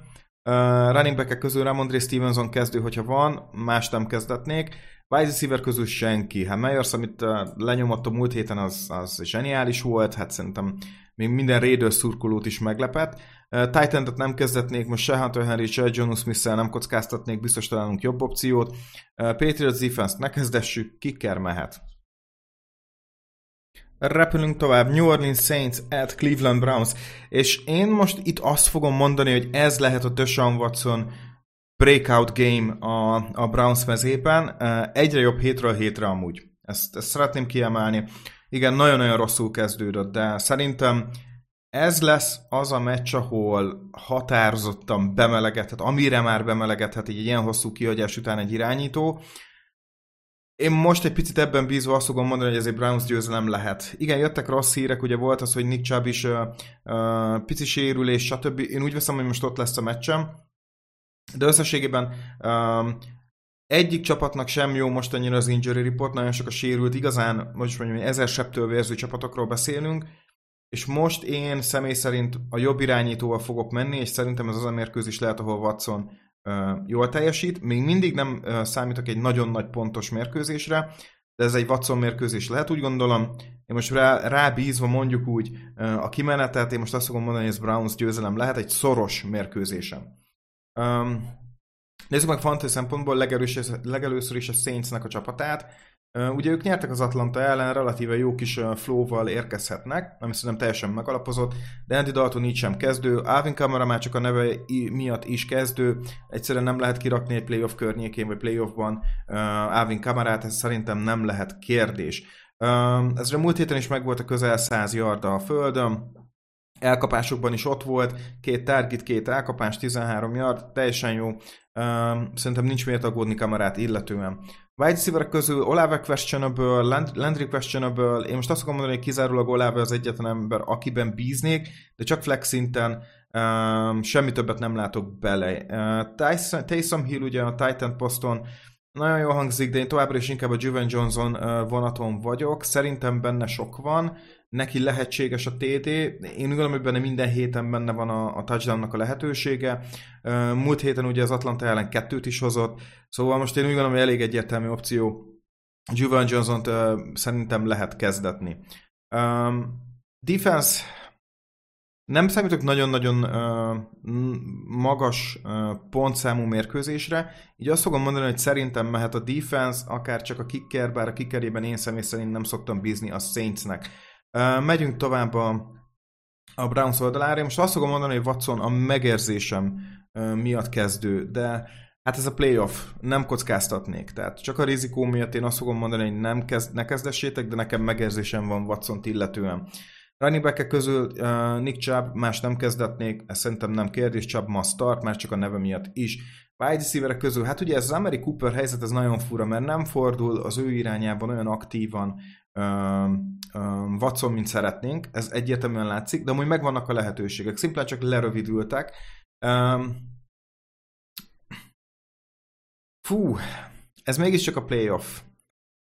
uh, running back közül Ramondre Stevenson kezdő, hogyha van, más nem kezdetnék. Wide receiver közül senki. Hát Meyers, amit uh, lenyomott a múlt héten, az, az zseniális volt, hát szerintem még minden Raiders szurkolót is meglepett. Uh, titan nem kezdetnék, most se Hunter Henry, se John smith nem kockáztatnék, biztos találunk jobb opciót. Uh, Patriots defense ne kezdessük, kiker mehet. Repülünk tovább, New Orleans Saints at Cleveland Browns, és én most itt azt fogom mondani, hogy ez lehet a Deshaun Watson breakout game a, a Browns mezében. Egyre jobb hétről hétre amúgy. Ezt, ezt szeretném kiemelni. Igen, nagyon-nagyon rosszul kezdődött, de szerintem ez lesz az a meccs, ahol határozottan bemelegedhet, amire már bemelegedhet egy ilyen hosszú kihagyás után egy irányító. Én most egy picit ebben bízva azt fogom mondani, hogy ez egy Browns győzelem lehet. Igen, jöttek rossz hírek, ugye volt az, hogy Nick Chubb is uh, uh, pici sérülés, stb. Én úgy veszem, hogy most ott lesz a meccsem. De összességében um, egyik csapatnak sem jó most annyira az injury report, nagyon sok a sérült, igazán, most mondjam, ezer septől vérző csapatokról beszélünk, és most én személy szerint a jobb irányítóval fogok menni, és szerintem ez az a mérkőzés lehet, ahol Watson jól teljesít. Még mindig nem számítok egy nagyon nagy pontos mérkőzésre, de ez egy Watson mérkőzés lehet, úgy gondolom. Én most rá, rábízva mondjuk úgy a kimenetet, én most azt fogom mondani, hogy ez Browns győzelem lehet egy szoros mérkőzésem. Um, nézzük meg fantasy szempontból legelőször, legelőször is a Saintsnek a csapatát. Ugye ők nyertek az Atlanta ellen, relatíve jó kis flow-val érkezhetnek, ami szerintem teljesen megalapozott, de Andy Dalton így sem kezdő, Alvin Kamara már csak a neve miatt is kezdő, egyszerűen nem lehet kirakni egy playoff környékén, vagy playoffban Alvin Kamarát, ez szerintem nem lehet kérdés. Uh, ezre múlt héten is megvolt a közel 100 yarda a földön, elkapásokban is ott volt, két target, két elkapás, 13 yard, teljesen jó. Szerintem nincs miért aggódni kamerát illetően. Wide receiver közül Olave questionable, Landry questionable, én most azt akarom mondani, hogy kizárólag Olave az egyetlen ember, akiben bíznék, de csak flex szinten um, semmi többet nem látok bele. Uh, Tyson, Taysom Hill ugye a Titan poszton nagyon jól hangzik, de én továbbra is inkább a Juven Johnson vonaton vagyok. Szerintem benne sok van neki lehetséges a TD. Én gondolom, hogy benne minden héten benne van a, a touchdownnak a lehetősége. Múlt héten ugye az Atlanta ellen kettőt is hozott, szóval most én úgy gondolom, hogy elég egyértelmű opció. Juvan Johnson-t szerintem lehet kezdetni. Defense nem számítok nagyon-nagyon uh, magas uh, pontszámú mérkőzésre, így azt fogom mondani, hogy szerintem mehet a defense, akár csak a kicker, bár a kickerében én személy szerint nem szoktam bízni a Saintsnek. Megyünk tovább a, a Browns oldalára. Most azt fogom mondani, hogy Watson a megérzésem miatt kezdő, de hát ez a playoff, nem kockáztatnék. Tehát csak a rizikó miatt én azt fogom mondani, hogy nem kezd, ne kezdessétek, de nekem megérzésem van watson illetően. Running back közül uh, Nick Chubb más nem kezdetnék, ez szerintem nem kérdés, Chubb ma start, már csak a neve miatt is. Wide receiver közül, hát ugye ez az Ameri Cooper helyzet, ez nagyon fura, mert nem fordul az ő irányában olyan aktívan um, um, Watson, mint szeretnénk, ez egyértelműen látszik, de amúgy megvannak a lehetőségek, szimplán csak lerövidültek. Um, fú, ez mégiscsak a playoff.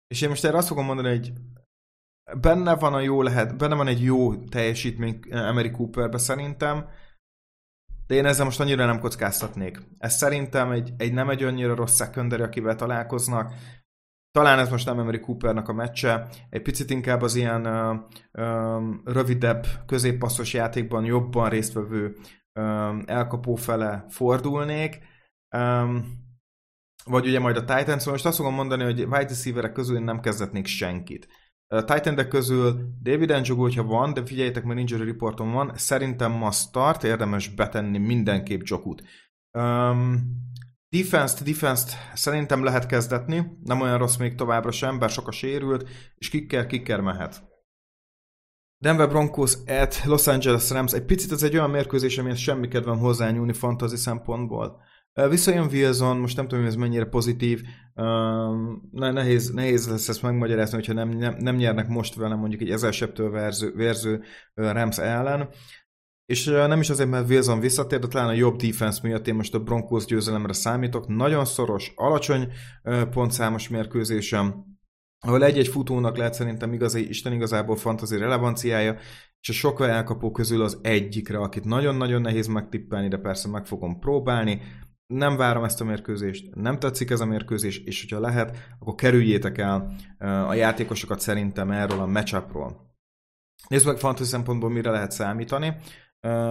És én most erre azt fogom mondani, hogy benne van a jó lehet, benne van egy jó teljesítmény Emery Cooperbe szerintem, de én ezzel most annyira nem kockáztatnék. Ez szerintem egy, egy nem egy annyira rossz secondary, akivel találkoznak. Talán ez most nem Emery Coopernak a meccse, egy picit inkább az ilyen uh, um, rövidebb, középpasszos játékban jobban résztvevő um, elkapó fele fordulnék. Um, vagy ugye majd a Titans, most azt fogom mondani, hogy wide receiverek közül én nem kezdetnék senkit. A titan közül David Njogu, hogyha van, de figyeljétek, mert injury reporton van, szerintem ma start, érdemes betenni mindenképp Jokut. Um, defense-t, defense szerintem lehet kezdetni, nem olyan rossz még továbbra sem, bár sok a sérült, és kicker, kicker mehet. Denver Broncos at Los Angeles Rams. Egy picit ez egy olyan mérkőzés, amihez semmi kedvem hozzányúlni fantasy szempontból. Visszajön Wilson, most nem tudom, hogy ez mennyire pozitív, nehéz, nehéz lesz ezt megmagyarázni, hogyha nem, nem, nem nyernek most vele mondjuk egy ezer septől verző, verző Rams ellen. És nem is azért, mert Wilson visszatér, de talán a jobb defense miatt én most a Broncos győzelemre számítok. Nagyon szoros, alacsony pontszámos mérkőzésem, ahol egy-egy futónak lehet szerintem igazi, Isten igazából fantazi relevanciája, és a sok elkapó közül az egyikre, akit nagyon-nagyon nehéz megtippelni, de persze meg fogom próbálni nem várom ezt a mérkőzést, nem tetszik ez a mérkőzés, és hogyha lehet, akkor kerüljétek el a játékosokat szerintem erről a matchupról. Nézzük meg fantasy szempontból mire lehet számítani.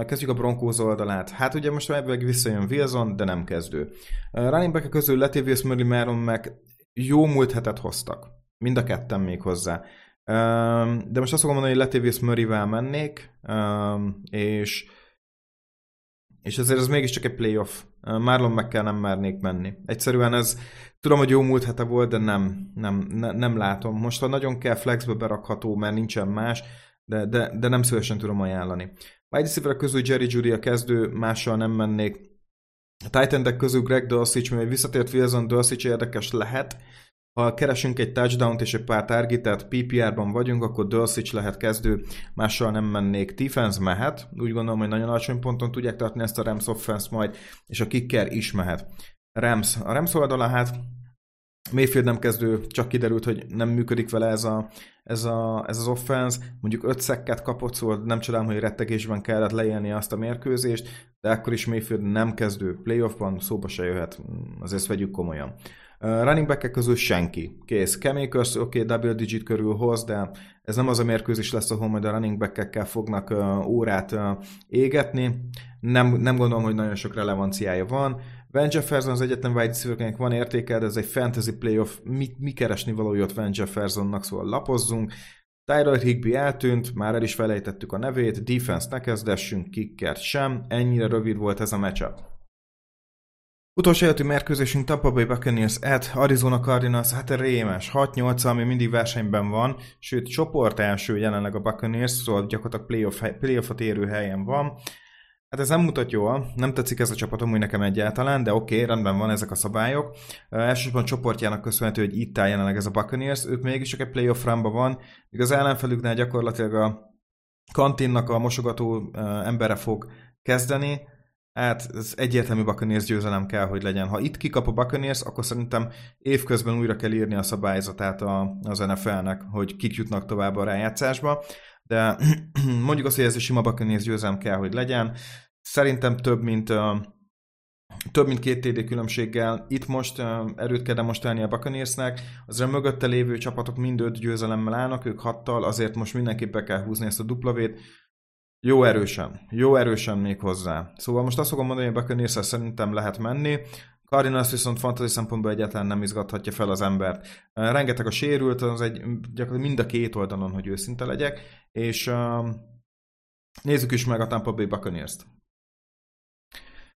Kezdjük a Broncos oldalát. Hát ugye most ebből visszajön Wilson, de nem kezdő. Running back közül Latavius Murray Maron meg jó múlt hetet hoztak. Mind a ketten még hozzá. De most azt fogom mondani, hogy Latavius Murray-vel mennék, és és ezért ez mégiscsak egy playoff. Marlon meg kell nem mernék menni. Egyszerűen ez, tudom, hogy jó múlt hete volt, de nem, nem, ne, nem látom. Most ha nagyon kell flexbe berakható, mert nincsen más, de, de, de nem szívesen tudom ajánlani. Wide receiver közül Jerry Judy a kezdő, mással nem mennék. A Titan közül Greg Dulcich, mivel visszatért Wilson, Dulcich érdekes lehet, ha keresünk egy touchdown-t és egy pár targetet, PPR-ban vagyunk, akkor Dulcich lehet kezdő, mással nem mennék. Defense mehet, úgy gondolom, hogy nagyon alacsony ponton tudják tartani ezt a Rams offense majd, és a kicker is mehet. Rams. A Rams oldala hát Mayfield nem kezdő, csak kiderült, hogy nem működik vele ez, a, ez, a, ez az offense. Mondjuk öt szekket kapott, szóval nem csodálom, hogy rettegésben kellett leélni azt a mérkőzést, de akkor is Mayfield nem kezdő playoffban, szóba se jöhet, azért vegyük komolyan. Running back közül senki. Kész. Kemékers, oké, okay, double digit körül hoz, de ez nem az a mérkőzés lesz, ahol majd a running back fognak uh, órát uh, égetni. Nem, nem gondolom, hogy nagyon sok relevanciája van. Van Jefferson az egyetlen wide receiver van értéke, de ez egy fantasy playoff. Mi, mi keresni való jött Van Jeffersonnak, szóval lapozzunk. Tyler Higby eltűnt, már el is felejtettük a nevét, defense ne kezdessünk, kickert sem, ennyire rövid volt ez a matchup. Utolsó életű mérkőzésünk Tampa Bay Buccaneers at Arizona Cardinals, hát rémes, 6-8, ami mindig versenyben van, sőt csoport első jelenleg a Buccaneers, szóval gyakorlatilag playoff, playoffot érő helyen van. Hát ez nem mutat jól, nem tetszik ez a csapat amúgy nekem egyáltalán, de oké, okay, rendben van ezek a szabályok. Elsősorban csoportjának köszönhető, hogy itt áll jelenleg ez a Buccaneers, ők mégis csak egy playoff ramba van, míg az ellenfelüknél gyakorlatilag a kantinnak a mosogató embere fog kezdeni, Hát ez egyértelmű Buccaneers győzelem kell, hogy legyen. Ha itt kikap a Buccaneers, akkor szerintem évközben újra kell írni a szabályzatát a, az NFL-nek, hogy kik jutnak tovább a rájátszásba. De (clears throat) mondjuk azt, hogy ez a sima Buccaneers győzelem kell, hogy legyen. Szerintem több, mint több mint két TD különbséggel. Itt most erőt kell demonstrálni a Buccaneersnek, az a mögötte lévő csapatok mind öt győzelemmel állnak, ők hattal, azért most mindenképp be kell húzni ezt a duplavét. Jó erősen. Jó erősen még hozzá. Szóval most azt fogom mondani, hogy buccaneers szerintem lehet menni. Cardinals viszont fantasy szempontból egyáltalán nem izgathatja fel az embert. Rengeteg a sérült, az egy gyakorlatilag mind a két oldalon, hogy őszinte legyek, és nézzük is meg a Tampa Bay Buccaneers-t.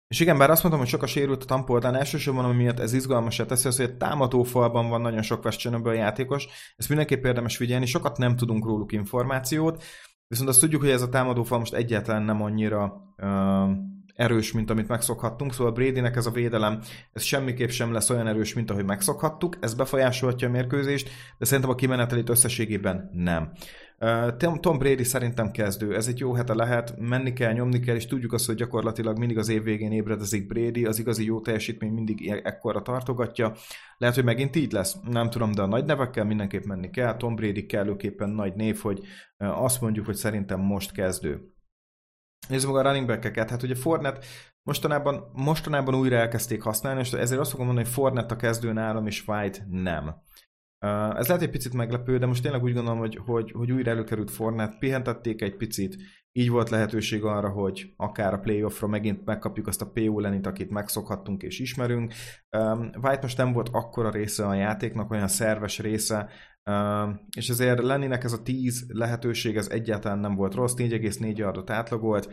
És igen, bár azt mondtam, hogy sok a sérült a Tampa oldalán, elsősorban ami miatt ez izgalmasá teszi az, hogy a támadó falban van nagyon sok questionable játékos, ezt mindenképp érdemes figyelni, sokat nem tudunk róluk információt, Viszont azt tudjuk, hogy ez a támadófal most egyáltalán nem annyira uh, erős, mint amit megszokhattunk, szóval Bradynek ez a védelem, ez semmiképp sem lesz olyan erős, mint ahogy megszokhattuk, ez befolyásolhatja a mérkőzést, de szerintem a kimenetelét összességében nem. Tom Brady szerintem kezdő, ez egy jó hete lehet, menni kell, nyomni kell, és tudjuk azt, hogy gyakorlatilag mindig az év végén ébredezik Brady, az igazi jó teljesítmény mindig e- ekkora tartogatja. Lehet, hogy megint így lesz, nem tudom, de a nagy nevekkel mindenképp menni kell. Tom Brady kellőképpen nagy név, hogy azt mondjuk, hogy szerintem most kezdő. Nézzük meg a running back-eket. Hát ugye Fornet mostanában, mostanában újra elkezdték használni, és ezért azt fogom mondani, hogy Fornet a kezdő nálam, és White nem. Ez lehet egy picit meglepő, de most tényleg úgy gondolom, hogy, hogy, hogy újra előkerült Fornet, pihentették egy picit, így volt lehetőség arra, hogy akár a playoffra megint megkapjuk azt a PO lenit, akit megszokhattunk és ismerünk. White most nem volt akkora része a játéknak, olyan szerves része, és ezért Lenninek ez a 10 lehetőség, ez egyáltalán nem volt rossz, 4,4 yardot átlagolt,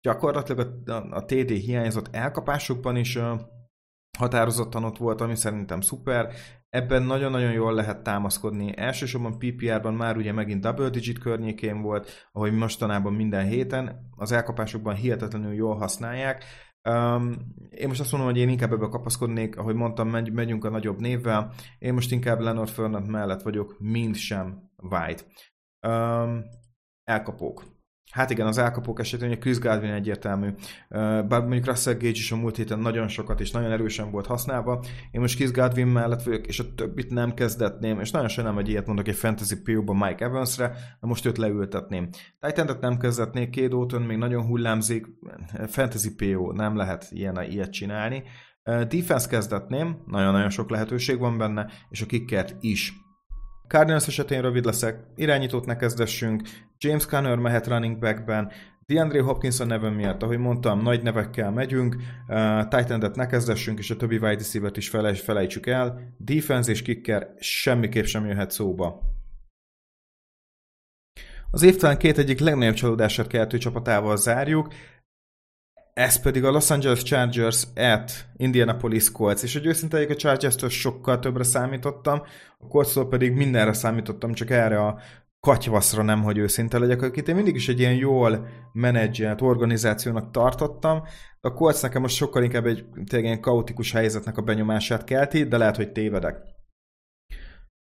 gyakorlatilag a, a, a TD hiányzott elkapásokban is, határozottan ott volt, ami szerintem szuper. Ebben nagyon-nagyon jól lehet támaszkodni. Elsősorban PPR-ban már ugye megint double digit környékén volt, ahogy mostanában minden héten. Az elkapásokban hihetetlenül jól használják. Um, én most azt mondom, hogy én inkább ebbe kapaszkodnék, ahogy mondtam, megy, megyünk a nagyobb névvel. Én most inkább Leonard Fernand mellett vagyok, mint sem White. Um, elkapók. Hát igen, az elkapók esetén, hogy Chris Godwin egyértelmű. Bár mondjuk Russell Gage is a múlt héten nagyon sokat és nagyon erősen volt használva. Én most Chris Godwin mellett vagyok, és a többit nem kezdetném, és nagyon sajnálom, hogy ilyet mondok egy Fantasy PO-ban Mike Evansre, de most őt leültetném. titan nem kezdetnék, két Óton még nagyon hullámzik, Fantasy PO, nem lehet ilyen, ilyet csinálni. Defense kezdetném, nagyon-nagyon sok lehetőség van benne, és a kickert is. Cardinals esetén rövid leszek, irányítót ne kezdessünk, James Conner mehet running backben, DeAndre Hopkinson neve miatt, ahogy mondtam, nagy nevekkel megyünk, uh, titan ne kezdessünk, és a többi wide receiver is felejts, felejtsük el. Defense és kicker semmiképp sem jöhet szóba. Az évtelen két egyik legnagyobb csalódását keltő csapatával zárjuk, ez pedig a Los Angeles Chargers at Indianapolis Colts, és hogy őszinte a Chargers-től sokkal többre számítottam, a colts pedig mindenre számítottam, csak erre a katyvaszra nem, hogy őszinte legyek, akit én mindig is egy ilyen jól menedzselt organizációnak tartottam, a Colts nekem most sokkal inkább egy tényleg ilyen kaotikus helyzetnek a benyomását kelti, de lehet, hogy tévedek.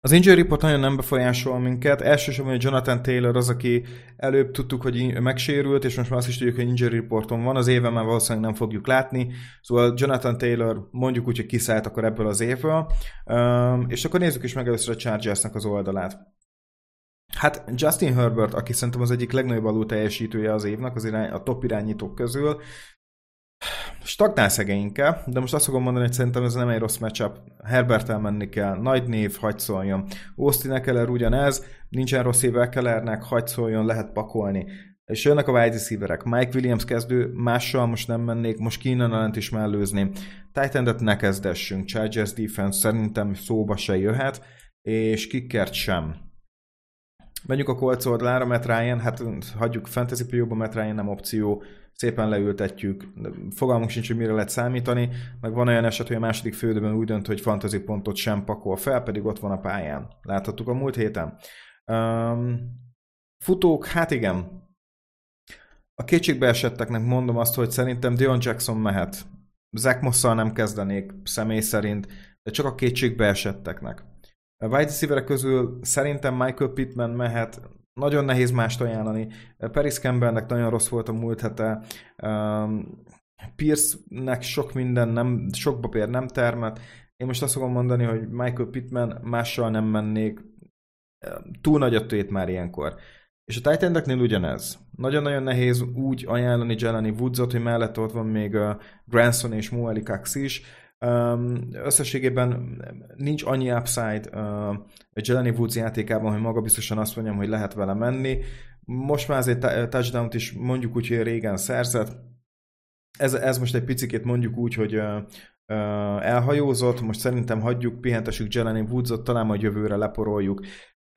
Az injury report nagyon nem befolyásol minket. Elsősorban, hogy Jonathan Taylor az, aki előbb tudtuk, hogy megsérült, és most már azt is tudjuk, hogy injury reporton van. Az éve már valószínűleg nem fogjuk látni. Szóval Jonathan Taylor mondjuk úgy, hogy kiszállt akkor ebből az évből. Um, és akkor nézzük is meg először a Chargersnek az oldalát. Hát Justin Herbert, aki szerintem az egyik legnagyobb alul teljesítője az évnek, az irány, a top irányítók közül, stagnál szegényke, de most azt fogom mondani, hogy szerintem ez nem egy rossz matchup. Herbert menni kell, nagy név, hagyd szóljon. Austin Eckler ugyanez, nincsen rossz éve Ecklernek, hagyd szóljon, lehet pakolni. És jönnek a wide receiverek. Mike Williams kezdő, mással most nem mennék, most Keenan allen is mellőzni. titan ne kezdessünk, Chargers defense szerintem szóba se jöhet, és kickert sem. Menjünk a Colts oldalára, Matt Ryan, hát hagyjuk Fantasy Pio-ba, Matt Ryan nem opció, szépen leültetjük, fogalmunk sincs, hogy mire lehet számítani, meg van olyan eset, hogy a második fődőben úgy dönt, hogy fantasy pontot sem pakol fel, pedig ott van a pályán. Láthattuk a múlt héten. Um, futók, hát igen. A kétségbe esetteknek mondom azt, hogy szerintem Dion Jackson mehet. Zach Mosszal nem kezdenék személy szerint, de csak a kétségbe esetteknek. A wide közül szerintem Michael Pittman mehet, nagyon nehéz mást ajánlani. Paris Campbellnek nagyon rossz volt a múlt hete. Um, Pierce-nek sok minden, nem, sok papír nem termet. Én most azt fogom mondani, hogy Michael Pittman mással nem mennék. Túl nagy a tét már ilyenkor. És a titan ugyanez. Nagyon-nagyon nehéz úgy ajánlani Jelani Woodsot, hogy mellett ott van még a Granson és Moeli Cox is. Összességében nincs annyi upside Jelani Woods játékában, hogy maga biztosan azt mondjam, hogy lehet vele menni. Most már azért touchdown is mondjuk úgy, hogy régen szerzett. Ez, ez most egy picit mondjuk úgy, hogy elhajózott, most szerintem hagyjuk, pihentessük Jelani Woodsot, talán majd jövőre leporoljuk.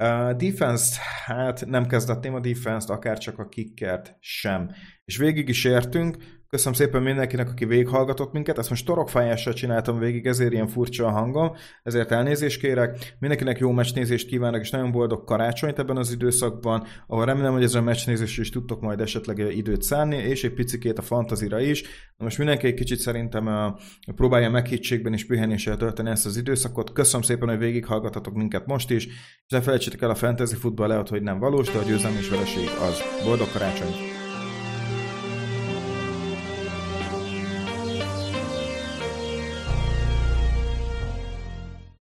Uh, defense, hát nem kezdetném a defense-t, akár csak a kickert sem. és végig is értünk. Köszönöm szépen mindenkinek, aki végighallgatott minket. Ezt most torokfájással csináltam végig, ezért ilyen furcsa a hangom, ezért elnézést kérek. Mindenkinek jó meccsnézést kívánok, és nagyon boldog karácsonyt ebben az időszakban, ahol remélem, hogy ezzel a meccsnézésre is tudtok majd esetleg időt szánni, és egy picikét a fantazira is. Na most mindenki egy kicsit szerintem próbálja meghittségben és pihenéssel tölteni ezt az időszakot. Köszönöm szépen, hogy végighallgatatok minket most is, és ne felejtsétek el a fantasy futball lehet, hogy nem valós, de a győzelmi és vereség az. Boldog karácsonyt!